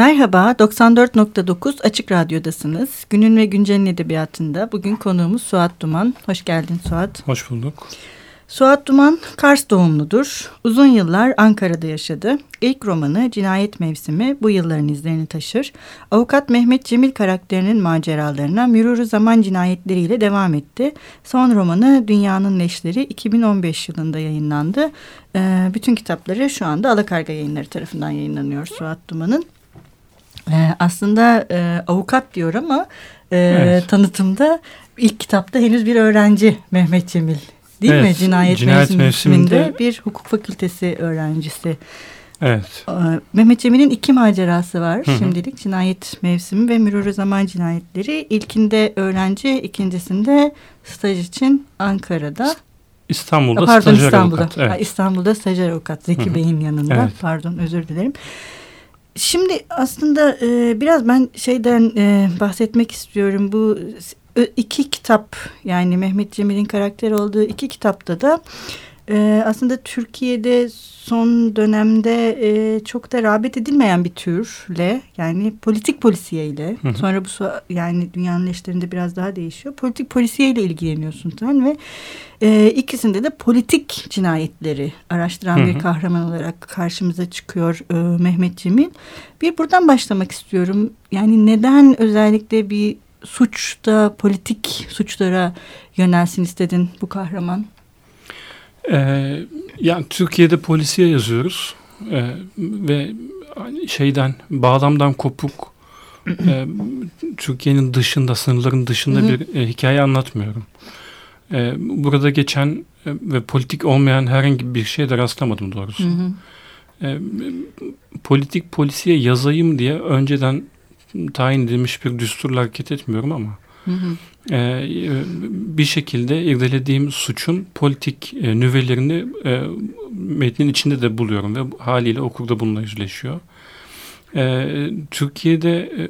Merhaba, 94.9 Açık Radyo'dasınız. Günün ve Güncel'in edebiyatında bugün konuğumuz Suat Duman. Hoş geldin Suat. Hoş bulduk. Suat Duman Kars doğumludur. Uzun yıllar Ankara'da yaşadı. İlk romanı Cinayet Mevsimi bu yılların izlerini taşır. Avukat Mehmet Cemil karakterinin maceralarına mürürü zaman cinayetleriyle devam etti. Son romanı Dünyanın Leşleri 2015 yılında yayınlandı. Ee, bütün kitapları şu anda Alakarga yayınları tarafından yayınlanıyor Suat Duman'ın. Ee, aslında e, avukat diyor ama e, evet. tanıtımda ilk kitapta henüz bir öğrenci Mehmet Cemil değil evet, mi? Cinayet, Cinayet mevsiminde, mevsiminde bir hukuk fakültesi öğrencisi. Evet. Ee, Mehmet Cemil'in iki macerası var Hı -hı. şimdilik. Cinayet mevsimi ve mürürü zaman cinayetleri. İlkinde öğrenci, ikincisinde staj için Ankara'da. İstanbul'da Pardon, stajyer İstanbul'da. avukat. Evet. İstanbul'da stajyer avukat Zeki Bey'in yanında. Evet. Pardon özür dilerim. Şimdi aslında e, biraz ben şeyden e, bahsetmek istiyorum. Bu iki kitap yani Mehmet Cemil'in karakteri olduğu iki kitapta da e, aslında Türkiye'de son dönemde e, çok da rağbet edilmeyen bir türle yani politik polisiyeyle hı hı. sonra bu yani dünyanın eşlerinde biraz daha değişiyor. Politik polisiyeyle ilgileniyorsun sen ve e, ikisinde de politik cinayetleri araştıran hı hı. bir kahraman olarak karşımıza çıkıyor e, Mehmet Cemil. Bir buradan başlamak istiyorum. Yani neden özellikle bir suçta politik suçlara yönelsin istedin bu kahraman? Ee, yani Türkiye'de polisiye yazıyoruz ee, ve şeyden bağlamdan kopuk e, Türkiye'nin dışında sınırların dışında bir e, hikaye anlatmıyorum. E, burada geçen e, ve politik olmayan herhangi bir şeye de rastlamadım doğrusu. E, politik polisiye yazayım diye önceden tayin edilmiş bir düsturla hareket etmiyorum ama hı hı. E, bir şekilde irdelediğim suçun politik e, nüvelerini e, metnin içinde de buluyorum ve haliyle okurda bununla yüzleşiyor. E, Türkiye'de e,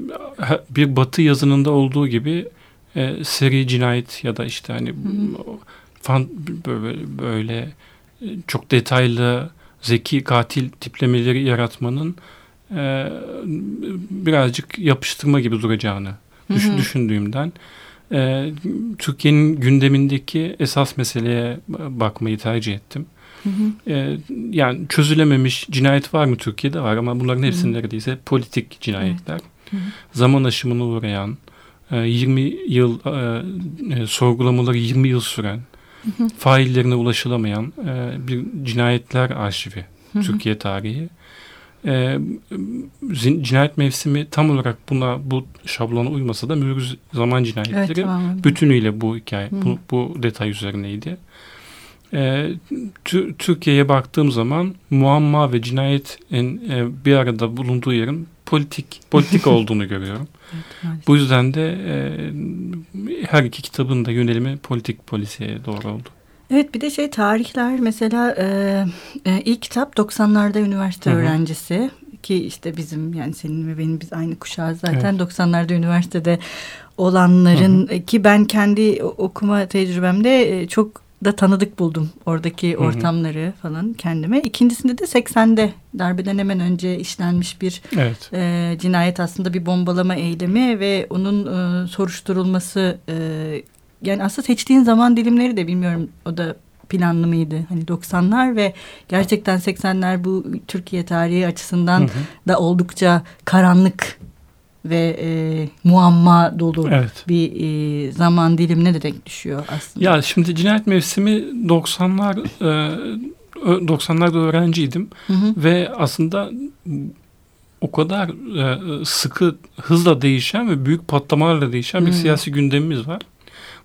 bir batı yazınında olduğu gibi e, seri cinayet ya da işte hani hı hı. fan böyle, böyle e, çok detaylı zeki katil tiplemeleri yaratmanın e, birazcık yapıştırma gibi duracağını düş, düşündüğümden e, Türkiye'nin gündemindeki esas meseleye bakmayı tercih ettim. Hı hı. E, yani çözülememiş cinayet var mı Türkiye'de var ama bunların hepsi neredeyse politik cinayetler. Hı hı. Zaman aşımına uğrayan, e, 20 yıl e, e, sorgulamaları 20 yıl süren, hı hı. faillerine ulaşılamayan e, bir cinayetler arşivi hı hı. Türkiye tarihi e, cinayet mevsimi tam olarak buna bu şablona uymasa da mürgüz zaman cinayetleri evet, tamam. bütünüyle bu hikaye bu, bu detay üzerineydi. E, Türkiye'ye baktığım zaman muamma ve cinayetin e, bir arada bulunduğu yerin politik politik olduğunu görüyorum. Evet, bu yüzden de e, her iki kitabın da yönelimi politik polisiye doğru oldu. Evet bir de şey tarihler mesela e, e, ilk kitap 90'larda üniversite Hı -hı. öğrencisi ki işte bizim yani senin ve benim biz aynı kuşağız zaten evet. 90'larda üniversitede olanların Hı -hı. ki ben kendi okuma tecrübemde e, çok da tanıdık buldum oradaki Hı -hı. ortamları falan kendime. İkincisinde de 80'de darbeden hemen önce işlenmiş bir evet. e, cinayet aslında bir bombalama eylemi ve onun e, soruşturulması e, yani aslında seçtiğin zaman dilimleri de bilmiyorum o da planlı mıydı? Hani 90'lar ve gerçekten 80'ler bu Türkiye tarihi açısından hı hı. da oldukça karanlık ve e, muamma dolu evet. bir e, zaman dilimine de denk düşüyor aslında. Ya şimdi cinayet mevsimi 90'lar e, 90'larda öğrenciydim hı hı. ve aslında o kadar e, sıkı hızla değişen ve büyük patlamalarla değişen bir hı. siyasi gündemimiz var.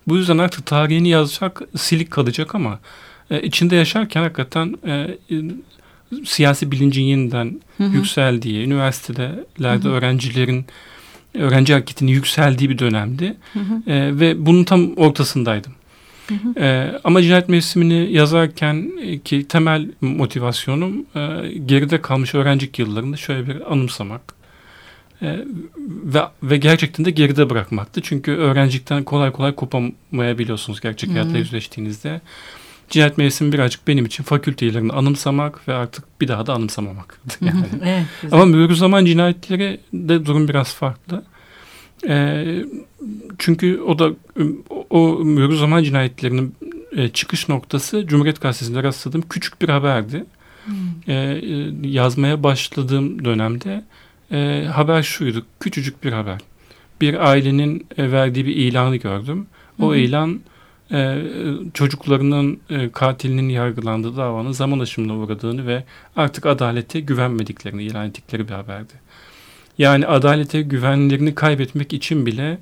Bu yüzden artık tarihini yazacak silik kalacak ama e, içinde yaşarken hakikaten e, e, siyasi bilincin yeniden hı hı. yükseldiği, üniversitelerde hı hı. öğrencilerin öğrenci hareketinin yükseldiği bir dönemdi. Hı hı. E, ve bunun tam ortasındaydım. Hı hı. E, ama cinayet mevsimini yazarken ki temel motivasyonum e, geride kalmış öğrencilik yıllarında şöyle bir anımsamak. E, ve, ve gerçekten de geride bırakmaktı. Çünkü öğrencilikten kolay kolay kopamayabiliyorsunuz gerçek hayatla yüzleştiğinizde. cinayet mevsimi birazcık benim için fakülte yıllarını anımsamak ve artık bir daha da anımsamamak. Yani. evet, Ama Mürü Zaman cinayetleri de durum biraz farklı. E, çünkü o da o, Mürü Zaman cinayetlerinin e, çıkış noktası Cumhuriyet Gazetesi'nde rastladığım küçük bir haberdi. Hmm. E, yazmaya başladığım dönemde e, haber şuydu, küçücük bir haber. Bir ailenin e, verdiği bir ilanı gördüm. O hmm. ilan e, çocuklarının e, katilinin yargılandığı davanın zaman aşımına uğradığını ve artık adalete güvenmediklerini ilan ettikleri bir haberdi. Yani adalete güvenlerini kaybetmek için bile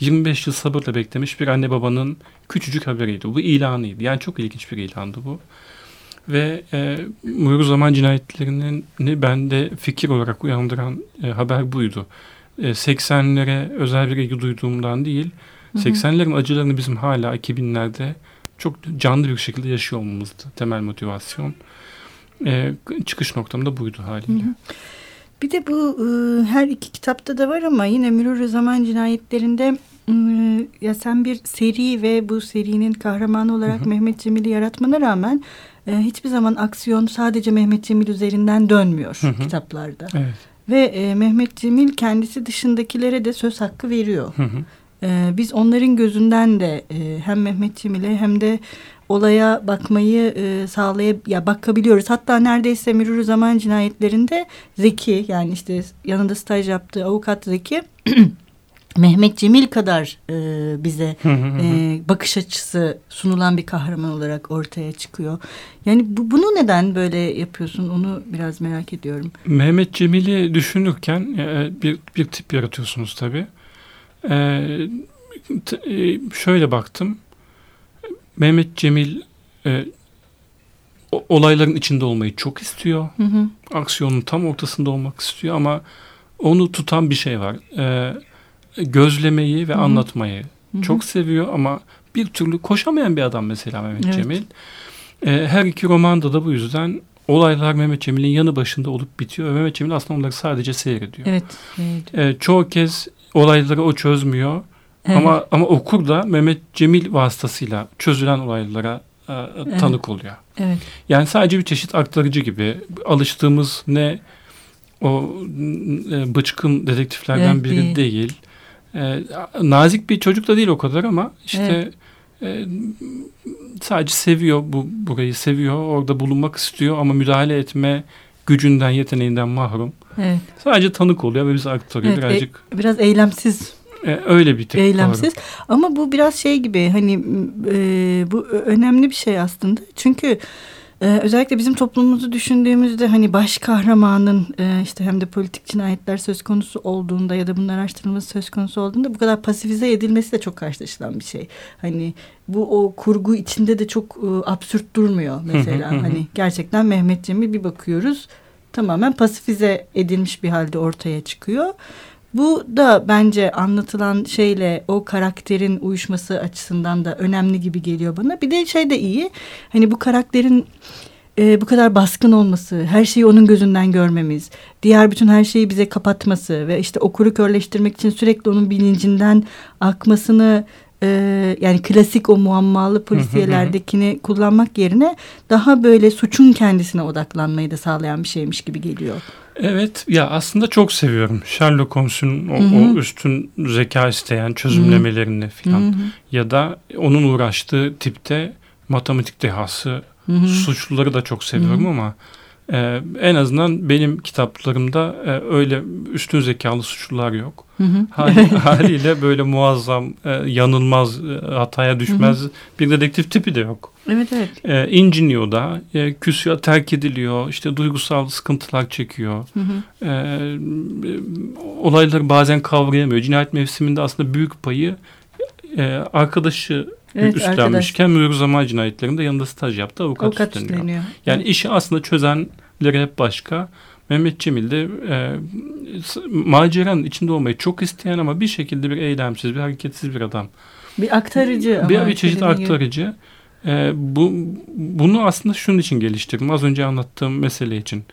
25 yıl sabırla beklemiş bir anne babanın küçücük haberiydi. Bu ilanıydı. Yani çok ilginç bir ilandı bu. Ve e, Muyru Zaman cinayetlerini bende fikir olarak uyandıran e, haber buydu. E, 80'lere özel bir ilgi duyduğumdan değil, hı hı. 80'lerin acılarını bizim hala 2000'lerde çok canlı bir şekilde yaşıyor olmamızdı. Temel motivasyon. E, çıkış noktam da buydu haliyle. Hı hı. Bir de bu e, her iki kitapta da var ama yine Mürür Zaman cinayetlerinde ya sen bir seri ve bu serinin kahramanı olarak hı hı. Mehmet Cemil'i yaratmana rağmen e, hiçbir zaman aksiyon sadece Mehmet Cemil üzerinden dönmüyor hı hı. kitaplarda. Evet. Ve e, Mehmet Cemil kendisi dışındakilere de söz hakkı veriyor. Hı hı. E, biz onların gözünden de e, hem Mehmet Cemil'e hem de olaya bakmayı e, sağlayıp ya bakabiliyoruz. Hatta neredeyse Mürür Zaman cinayetlerinde Zeki yani işte yanında staj yaptığı avukat Zeki Mehmet Cemil kadar e, bize e, bakış açısı sunulan bir kahraman olarak ortaya çıkıyor. Yani bu, bunu neden böyle yapıyorsun onu biraz merak ediyorum. Mehmet Cemil'i düşünürken e, bir, bir tip yaratıyorsunuz tabii. E, e, şöyle baktım. Mehmet Cemil e, olayların içinde olmayı çok istiyor. Hı hı. Aksiyonun tam ortasında olmak istiyor ama onu tutan bir şey var. E, gözlemeyi ve Hı-hı. anlatmayı Hı-hı. çok seviyor ama bir türlü koşamayan bir adam mesela Mehmet evet. Cemil. E, her iki romanda da bu yüzden olaylar Mehmet Cemil'in yanı başında olup bitiyor. Mehmet Cemil aslında onları sadece seyrediyor. Evet. evet. E, çoğu kez olayları o çözmüyor. Evet. Ama ama okur da Mehmet Cemil vasıtasıyla çözülen olaylara e, tanık oluyor. Evet. Yani sadece bir çeşit aktarıcı gibi alıştığımız ne o e, bıçkın dedektiflerden evet, biri değil. değil. E, nazik bir çocuk da değil o kadar ama işte evet. e, sadece seviyor bu burayı seviyor. Orada bulunmak istiyor ama müdahale etme gücünden, yeteneğinden mahrum. Evet. Sadece tanık oluyor ve bize aktarıyor evet, birazcık. E, biraz eylemsiz e, öyle bir tip. Eylemsiz. Doğru. Ama bu biraz şey gibi hani e, bu önemli bir şey aslında. Çünkü ee, özellikle bizim toplumumuzu düşündüğümüzde hani baş kahramanın e, işte hem de politik cinayetler söz konusu olduğunda ya da bunun araştırılması söz konusu olduğunda bu kadar pasifize edilmesi de çok karşılaşılan bir şey. Hani bu o kurgu içinde de çok e, absürt durmuyor mesela. hani gerçekten Mehmet Cemil bir bakıyoruz tamamen pasifize edilmiş bir halde ortaya çıkıyor. Bu da bence anlatılan şeyle o karakterin uyuşması açısından da önemli gibi geliyor bana. Bir de şey de iyi. Hani bu karakterin e, bu kadar baskın olması, her şeyi onun gözünden görmemiz, diğer bütün her şeyi bize kapatması ve işte okuru körleştirmek için sürekli onun bilincinden akmasını e, yani klasik o muammalı polisiyelerdekini kullanmak yerine daha böyle suçun kendisine odaklanmayı da sağlayan bir şeymiş gibi geliyor. Evet ya aslında çok seviyorum Sherlock Holmes'un o, o üstün zeka isteyen çözümlemelerini falan ya da onun uğraştığı tipte matematik dehası Hı-hı. suçluları da çok seviyorum Hı-hı. ama ee, en azından benim kitaplarımda e, öyle üstün zekalı suçlular yok. Hı hı. Hal, haliyle böyle muazzam, e, yanılmaz, e, hataya düşmez hı hı. bir dedektif tipi de yok. Evet evet. E, inciniyor da, e, küsüyor, terk ediliyor, işte duygusal sıkıntılar çekiyor. Hı hı. E, olayları bazen kavrayamıyor. Cinayet mevsiminde aslında büyük payı e, arkadaşı evet, üstlenmişken mühür zaman cinayetlerinde yanında staj yaptı avukat, avukat üstleniyor. üstleniyor. Yani evet. işi aslında çözenleri hep başka. Mehmet Cemil de e, maceranın içinde olmayı çok isteyen ama bir şekilde bir eylemsiz, bir hareketsiz bir adam. Bir aktarıcı. Bir, ama bir çeşit aktarıcı. E, bu Bunu aslında şunun için geliştirdim. Az önce anlattığım mesele için.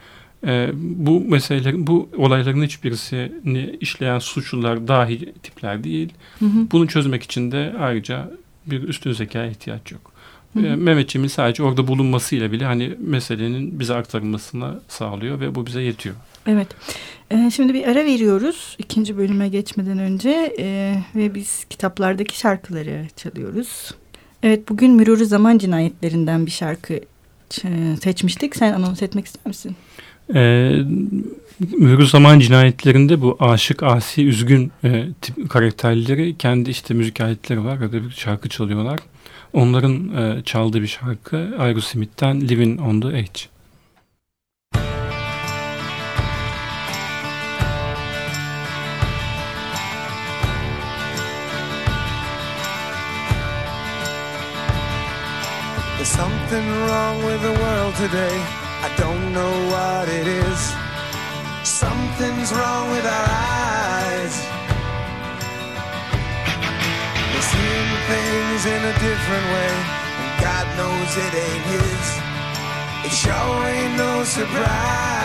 E, bu meseleler, bu olayların hiçbirisini işleyen suçlular dahi tipler değil. Hı hı. Bunu çözmek için de ayrıca bir üstün zekaya ihtiyaç yok. Hı hı. Mehmet Cemil sadece orada bulunmasıyla bile hani meselenin bize aktarılmasını sağlıyor ve bu bize yetiyor. Evet. Ee, şimdi bir ara veriyoruz ikinci bölüme geçmeden önce ee, ve biz kitaplardaki şarkıları çalıyoruz. Evet bugün Mürürü Zaman Cinayetlerinden bir şarkı seçmiştik. Sen anons etmek ister misin? Ee, Mürürü Zaman Cinayetlerinde bu aşık, asi, üzgün e, tip karakterleri kendi işte müzik aletleri var ya da bir şarkı çalıyorlar. Onların e, çaldığı bir şarkı Aerosmith'ten Living on the Edge. There's something wrong with the world today. I don't know what it is. Something's wrong with our eyes. We're seeing things in a different way, and God knows it ain't His. It sure ain't no surprise.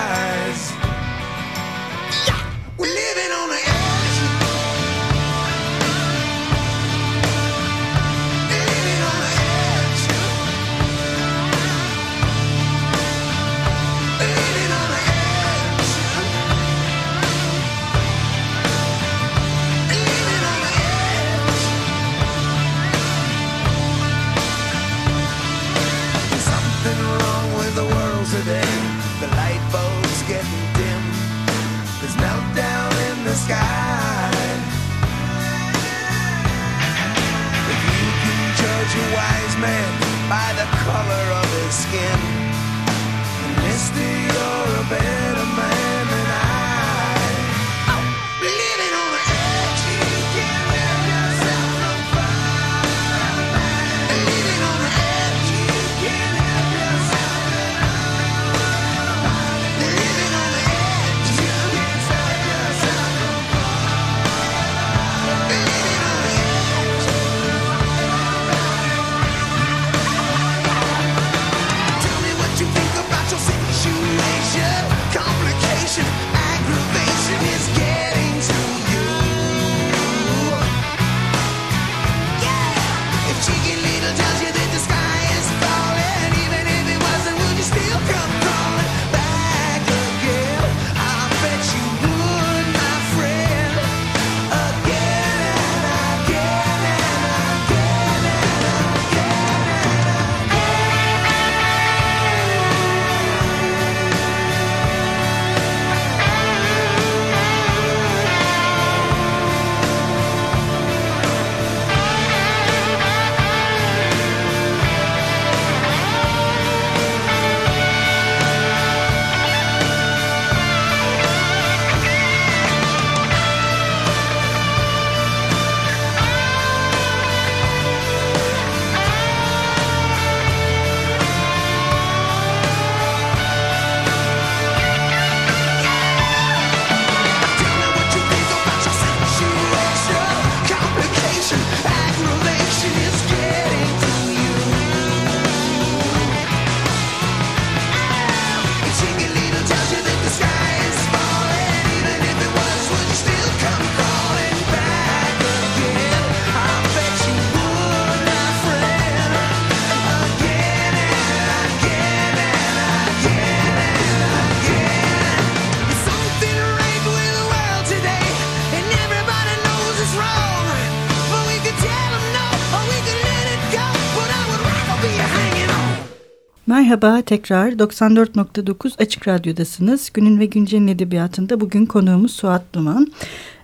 Merhaba tekrar 94.9 Açık Radyo'dasınız. Günün ve Güncel'in edebiyatında bugün konuğumuz Suat Duman.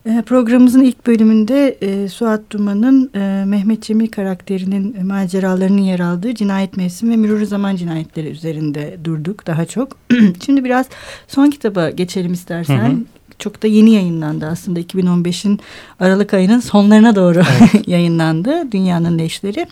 E, programımızın ilk bölümünde e, Suat Duman'ın e, Mehmet Cemil karakterinin e, maceralarının yer aldığı Cinayet Mevsim ve Mürür Zaman Cinayetleri üzerinde durduk daha çok. Şimdi biraz son kitaba geçelim istersen. Hı hı çok da yeni yayınlandı aslında 2015'in Aralık ayının sonlarına doğru evet. yayınlandı Dünyanın Leşleri.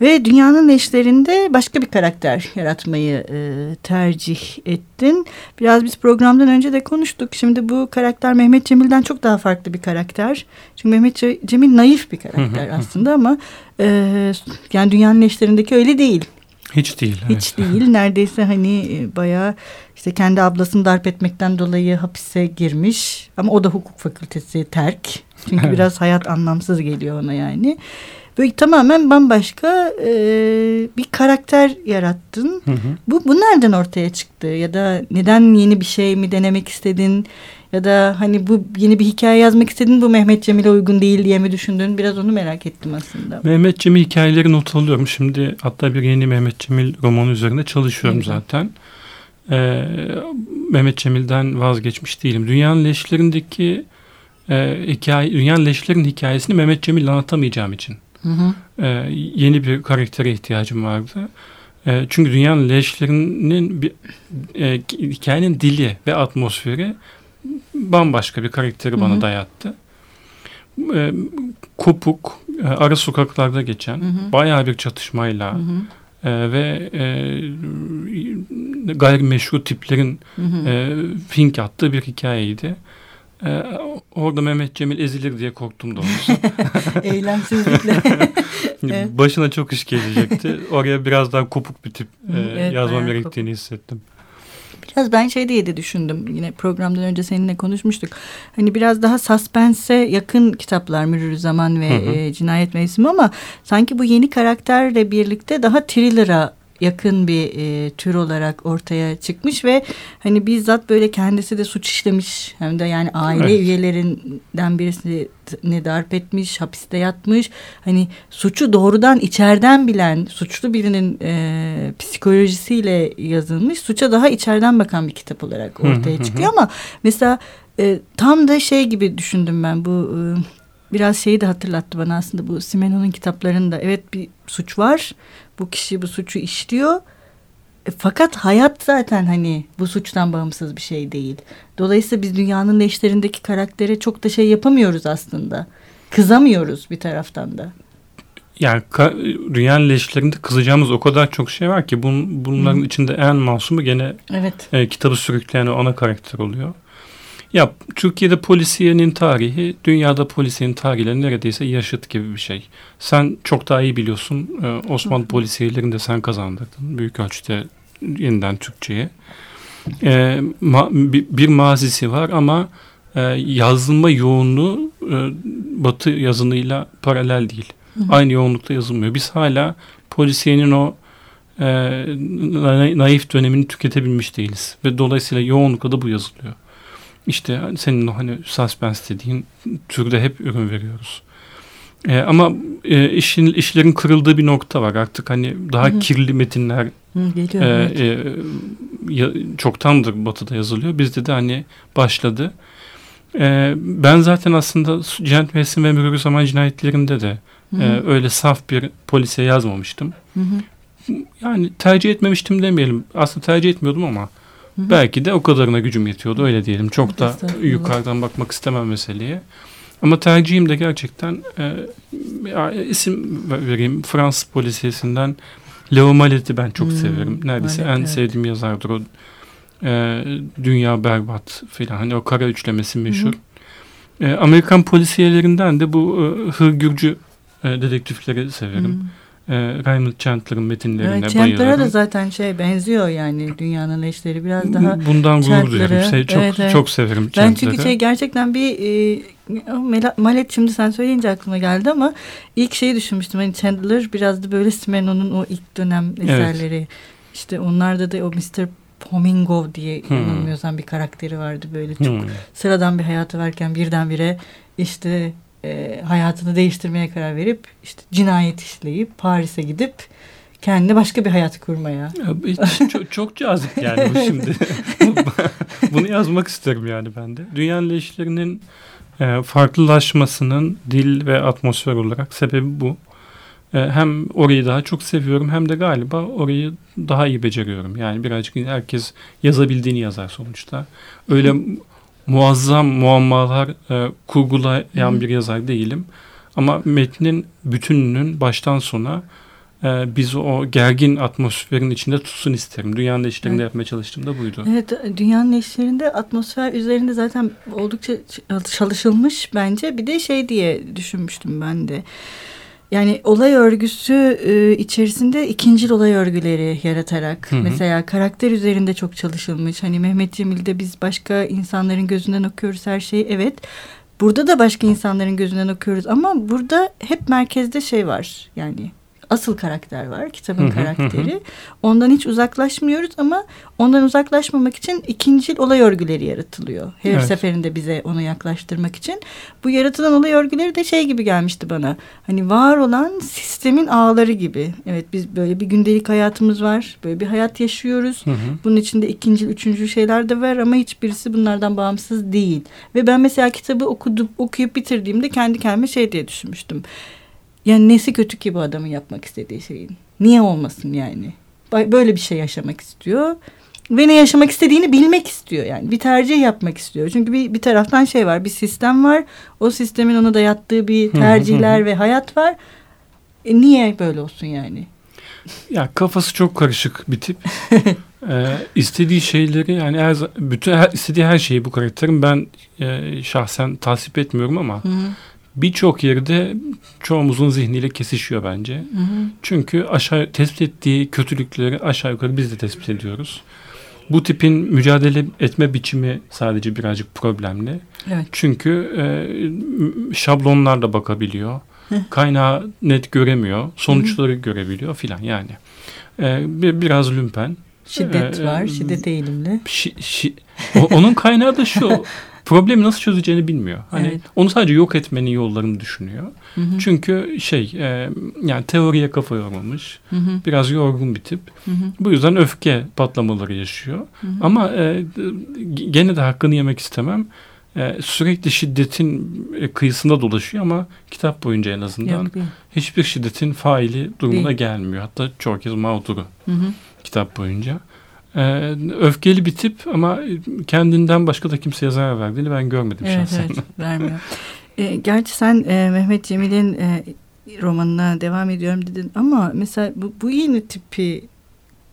Ve dünyanın eşlerinde başka bir karakter yaratmayı e, tercih ettin. Biraz biz programdan önce de konuştuk. Şimdi bu karakter Mehmet Cemil'den çok daha farklı bir karakter. Çünkü Mehmet Cemil naif bir karakter aslında ama e, yani dünyanın eşlerindeki öyle değil. Hiç değil. Hiç evet. değil. Neredeyse hani e, bayağı işte kendi ablasını darp etmekten dolayı hapise girmiş. Ama o da hukuk fakültesi terk. Çünkü biraz hayat anlamsız geliyor ona yani. Böyle tamamen bambaşka e, bir karakter yarattın. Hı hı. Bu, bu nereden ortaya çıktı? Ya da neden yeni bir şey mi denemek istedin? Ya da hani bu yeni bir hikaye yazmak istedin bu Mehmet Cemil'e uygun değil diye mi düşündün? Biraz onu merak ettim aslında. Mehmet Cemil hikayeleri not alıyorum. Şimdi hatta bir yeni Mehmet Cemil romanı üzerinde çalışıyorum evet. zaten. Ee, Mehmet Cemil'den vazgeçmiş değilim. Dünyanın leşlerindeki e, hikaye, dünyanın leşlerin hikayesini Mehmet Cemil'le anlatamayacağım için. Hı hı. E, yeni bir karaktere ihtiyacım vardı. E, çünkü dünyanın leşlerinin bir, e, hikayenin dili ve atmosferi bambaşka bir karakteri hı hı. bana dayattı. E, kopuk, e, ara sokaklarda geçen, hı hı. bayağı bir çatışmayla hı hı. E, ve e, gayrimeşru tiplerin hı hı. E, fink attığı bir hikayeydi. Ee, orada Mehmet Cemil ezilir diye korktum doğrusu. Eylemsizlikle. evet. Başına çok iş gelecekti. Oraya biraz daha kopuk bir tip e, evet, yazmam gerektiğini kopuk. hissettim. Biraz ben şey diye de düşündüm. Yine programdan önce seninle konuşmuştuk. Hani biraz daha suspense yakın kitaplar Mürür Zaman ve hı hı. E, Cinayet Mevsimi ama sanki bu yeni karakterle birlikte daha thriller'a yakın bir e, tür olarak ortaya çıkmış ve hani bizzat böyle kendisi de suç işlemiş hem de yani aile evet. üyelerinden birisini darp etmiş, hapiste yatmış. Hani suçu doğrudan içeriden bilen, suçlu birinin e, psikolojisiyle yazılmış, suça daha içeriden bakan bir kitap olarak ortaya çıkıyor ama mesela e, tam da şey gibi düşündüm ben bu e, biraz şeyi de hatırlattı bana aslında bu Simeno'nun kitaplarında. Evet bir suç var. Bu kişi bu suçu işliyor. E, fakat hayat zaten hani bu suçtan bağımsız bir şey değil. Dolayısıyla biz dünyanın eşlerindeki karaktere çok da şey yapamıyoruz aslında. Kızamıyoruz bir taraftan da. Yani dünyanın leşlerinde kızacağımız o kadar çok şey var ki bun, bunların Hı. içinde en masumu gene evet. e, kitabı sürükleyen o ana karakter oluyor. Ya Türkiye'de polisiyenin tarihi dünyada polisiyenin tarihiyle neredeyse yaşıt gibi bir şey. Sen çok daha iyi biliyorsun. Ee, Osmanlı polisiyelerini de sen kazandırdın. Büyük ölçüde yeniden Türkçe'ye. Ee, ma, bir, mazisi var ama e, yazılma yoğunluğu e, Batı yazınıyla paralel değil. Hı hı. Aynı yoğunlukta yazılmıyor. Biz hala polisiyenin o e, naif dönemini tüketebilmiş değiliz. Ve dolayısıyla yoğunlukla da bu yazılıyor. İşte senin o hani suspense dediğin türde hep ürün veriyoruz. E, ama e, işin işlerin kırıldığı bir nokta var. Artık hani daha Hı-hı. kirli metinler Hı, geliyor, e, evet. e, ya, çoktandır Batı'da yazılıyor. Bizde de hani başladı. E, ben zaten aslında Cent Mevsim ve Mürür Zaman cinayetlerinde de e, öyle saf bir polise yazmamıştım. Hı hı. Yani tercih etmemiştim demeyelim. Aslında tercih etmiyordum ama Hı-hı. Belki de o kadarına gücüm yetiyordu öyle diyelim. Çok da yukarıdan bakmak istemem meseleye. Ama tercihim de gerçekten e, isim vereyim. Fransız polisiyesinden Leo Malet'i ben çok hmm, severim. Neredeyse Malet, en evet. sevdiğim yazardır o. E, Dünya Berbat filan. Hani o kara üçlemesi meşhur. E, Amerikan polisiyelerinden de bu e, Hırgürcü e, dedektifleri severim. Hmm e, Raymond Chandler'ın metinlerine evet, Chandler'a bayılırım. da zaten şey benziyor yani dünyanın eşleri biraz daha Bundan gurur duyuyorum. Şey, çok, evet, evet. çok severim Chandler'ı. Ben çünkü şey gerçekten bir e, Malet şimdi sen söyleyince aklıma geldi ama ilk şeyi düşünmüştüm. Hani Chandler biraz da böyle Simeno'nun o ilk dönem eserleri. Evet. İşte onlarda da o Mr. Pomingo diye hmm. yanılmıyorsam bir karakteri vardı böyle çok hmm. sıradan bir hayatı varken birdenbire işte e, hayatını değiştirmeye karar verip işte cinayet işleyip Paris'e gidip kendi başka bir hayat kurmaya. Ya, çok, çok cazip yani bu şimdi. Bunu yazmak isterim yani ben de. Dünyanın leşlerinin e, farklılaşmasının dil ve atmosfer olarak sebebi bu. E, hem orayı daha çok seviyorum hem de galiba orayı daha iyi beceriyorum. Yani birazcık herkes yazabildiğini yazar sonuçta. Öyle muazzam muammalar e, kurgulayan Hı. bir yazar değilim. Ama metnin bütününün baştan sona e, bizi o gergin atmosferin içinde tutsun isterim. Dünyanın eşlerinde evet. yapmaya çalıştığım da buydu. Evet, dünyanın eşlerinde atmosfer üzerinde zaten oldukça çalışılmış bence. Bir de şey diye düşünmüştüm ben de. Yani olay örgüsü e, içerisinde ikinci olay örgüleri yaratarak hı hı. mesela karakter üzerinde çok çalışılmış. Hani Mehmet Cemil'de biz başka insanların gözünden okuyoruz her şeyi evet. burada da başka insanların gözünden okuyoruz ama burada hep merkezde şey var yani asıl karakter var kitabın karakteri. Ondan hiç uzaklaşmıyoruz ama ondan uzaklaşmamak için ikinci olay örgüleri yaratılıyor. Her evet. seferinde bize onu yaklaştırmak için. Bu yaratılan olay örgüleri de şey gibi gelmişti bana. Hani var olan sistemin ağları gibi. Evet biz böyle bir gündelik hayatımız var. Böyle bir hayat yaşıyoruz. Hı hı. Bunun içinde ikinci, üçüncü şeyler de var ama hiçbirisi bunlardan bağımsız değil. Ve ben mesela kitabı okudum, okuyup bitirdiğimde kendi kendime şey diye düşünmüştüm. Yani nesi kötü ki bu adamın yapmak istediği şeyin? Niye olmasın yani? Böyle bir şey yaşamak istiyor. Ve ne yaşamak istediğini bilmek istiyor yani. Bir tercih yapmak istiyor. Çünkü bir, bir taraftan şey var. Bir sistem var. O sistemin ona dayattığı bir tercihler ve hayat var. E niye böyle olsun yani? Ya kafası çok karışık bir tip. ee, istediği şeyleri yani her, bütün her, istediği her şeyi bu karakterin ben e, şahsen tasvip etmiyorum ama birçok yerde çoğumuzun zihniyle kesişiyor bence. Hı hı. Çünkü aşağı tespit ettiği kötülükleri aşağı yukarı biz de tespit ediyoruz. Bu tipin mücadele etme biçimi sadece birazcık problemli. Evet. Çünkü e, şablonlarla bakabiliyor. Hı. Kaynağı net göremiyor. Sonuçları hı hı. görebiliyor filan yani. E, biraz lümpen. Şiddet e, var. Şiddet eğilimli. Şi, şi, o, onun kaynağı da şu. problemi nasıl çözeceğini bilmiyor. Hani evet. onu sadece yok etmenin yollarını düşünüyor. Hı hı. Çünkü şey e, yani teoriye kafa yormamış. Hı hı. Biraz yorgun bir tip. Hı hı. Bu yüzden öfke patlamaları yaşıyor. Hı hı. Ama e, gene de hakkını yemek istemem. E, sürekli şiddetin e, kıyısında dolaşıyor ama kitap boyunca en azından yok, hiçbir şiddetin faili durumuna değil. gelmiyor. Hatta çok kez mağduru hı hı. kitap boyunca. Ee, öfkeli bir tip ama kendinden başka da kimseye zarar verdiğini ben görmedim evet, şahsen. Evet, vermiyor. E, gerçi sen e, Mehmet Cemil'in e, romanına devam ediyorum dedin ama mesela bu, bu yeni tipi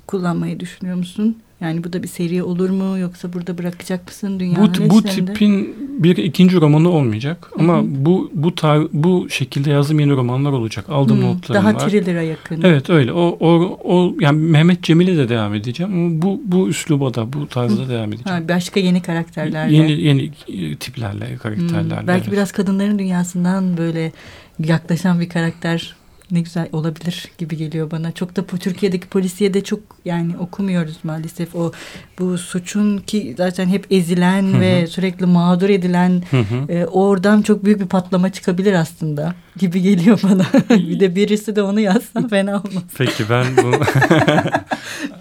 kullanmayı düşünüyor musun? Yani bu da bir seri olur mu yoksa burada bırakacak mısın dünyanın bu, bu tipin bir ikinci romanı olmayacak ama Hı-hı. bu bu tar bu şekilde yazdığım yeni romanlar olacak. Aldığım Hı, notlarım daha var. Daha thriller'a yakın. Evet öyle. O, o, o yani Mehmet Cemil'e de devam edeceğim ama bu bu üsluba da bu tarzda Hı. devam edeceğim. Ha, başka yeni karakterlerle. Yeni yeni tiplerle, karakterlerle. Hı, belki evet. biraz kadınların dünyasından böyle yaklaşan bir karakter ne güzel olabilir gibi geliyor bana. Çok da Türkiye'deki polisiye de çok yani okumuyoruz maalesef. O bu suçun ki zaten hep ezilen hı hı. ve sürekli mağdur edilen hı hı. E, oradan çok büyük bir patlama çıkabilir aslında gibi geliyor bana. bir de birisi de onu yazsa fena olmaz. Peki ben bu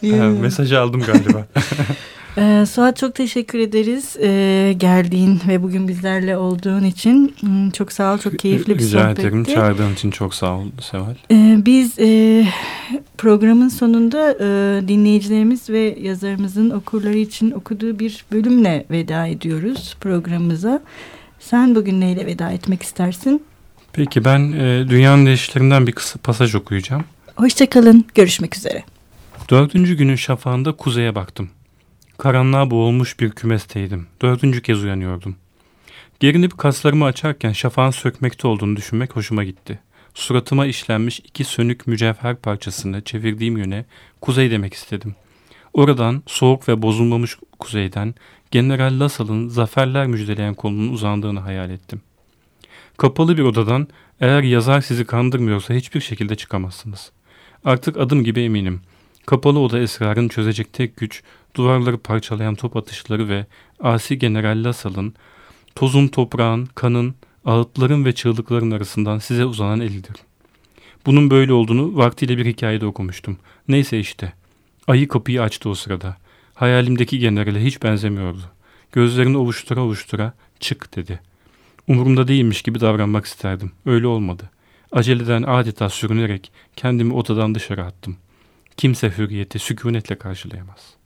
mesajı aldım galiba. Ee, Suat çok teşekkür ederiz ee, geldiğin ve bugün bizlerle olduğun için. Hmm, çok sağ ol, çok keyifli bir Rica sohbetti. Rica ederim, çağırdığın için çok sağ ol Seval. Ee, biz e, programın sonunda e, dinleyicilerimiz ve yazarımızın okurları için okuduğu bir bölümle veda ediyoruz programımıza. Sen bugün neyle veda etmek istersin? Peki ben e, Dünyanın Değişlerinden bir kısa pasaj okuyacağım. Hoşçakalın, görüşmek üzere. Dördüncü günün şafağında kuzeye baktım. Karanlığa boğulmuş bir kümesteydim. Dördüncü kez uyanıyordum. Gerinip kaslarımı açarken şafağın sökmekte olduğunu düşünmek hoşuma gitti. Suratıma işlenmiş iki sönük mücevher parçasını çevirdiğim yöne kuzey demek istedim. Oradan soğuk ve bozulmamış kuzeyden General Lassal'ın zaferler müjdeleyen kolunun uzandığını hayal ettim. Kapalı bir odadan eğer yazar sizi kandırmıyorsa hiçbir şekilde çıkamazsınız. Artık adım gibi eminim. Kapalı oda esrarını çözecek tek güç duvarları parçalayan top atışları ve asi General Lassal'ın tozun toprağın, kanın, ağıtların ve çığlıkların arasından size uzanan elidir. Bunun böyle olduğunu vaktiyle bir hikayede okumuştum. Neyse işte. Ayı kapıyı açtı o sırada. Hayalimdeki generale hiç benzemiyordu. Gözlerini ovuştura ovuştura çık dedi. Umurumda değilmiş gibi davranmak isterdim. Öyle olmadı. Aceleden adeta sürünerek kendimi odadan dışarı attım. Kimse hürriyeti sükunetle karşılayamaz.''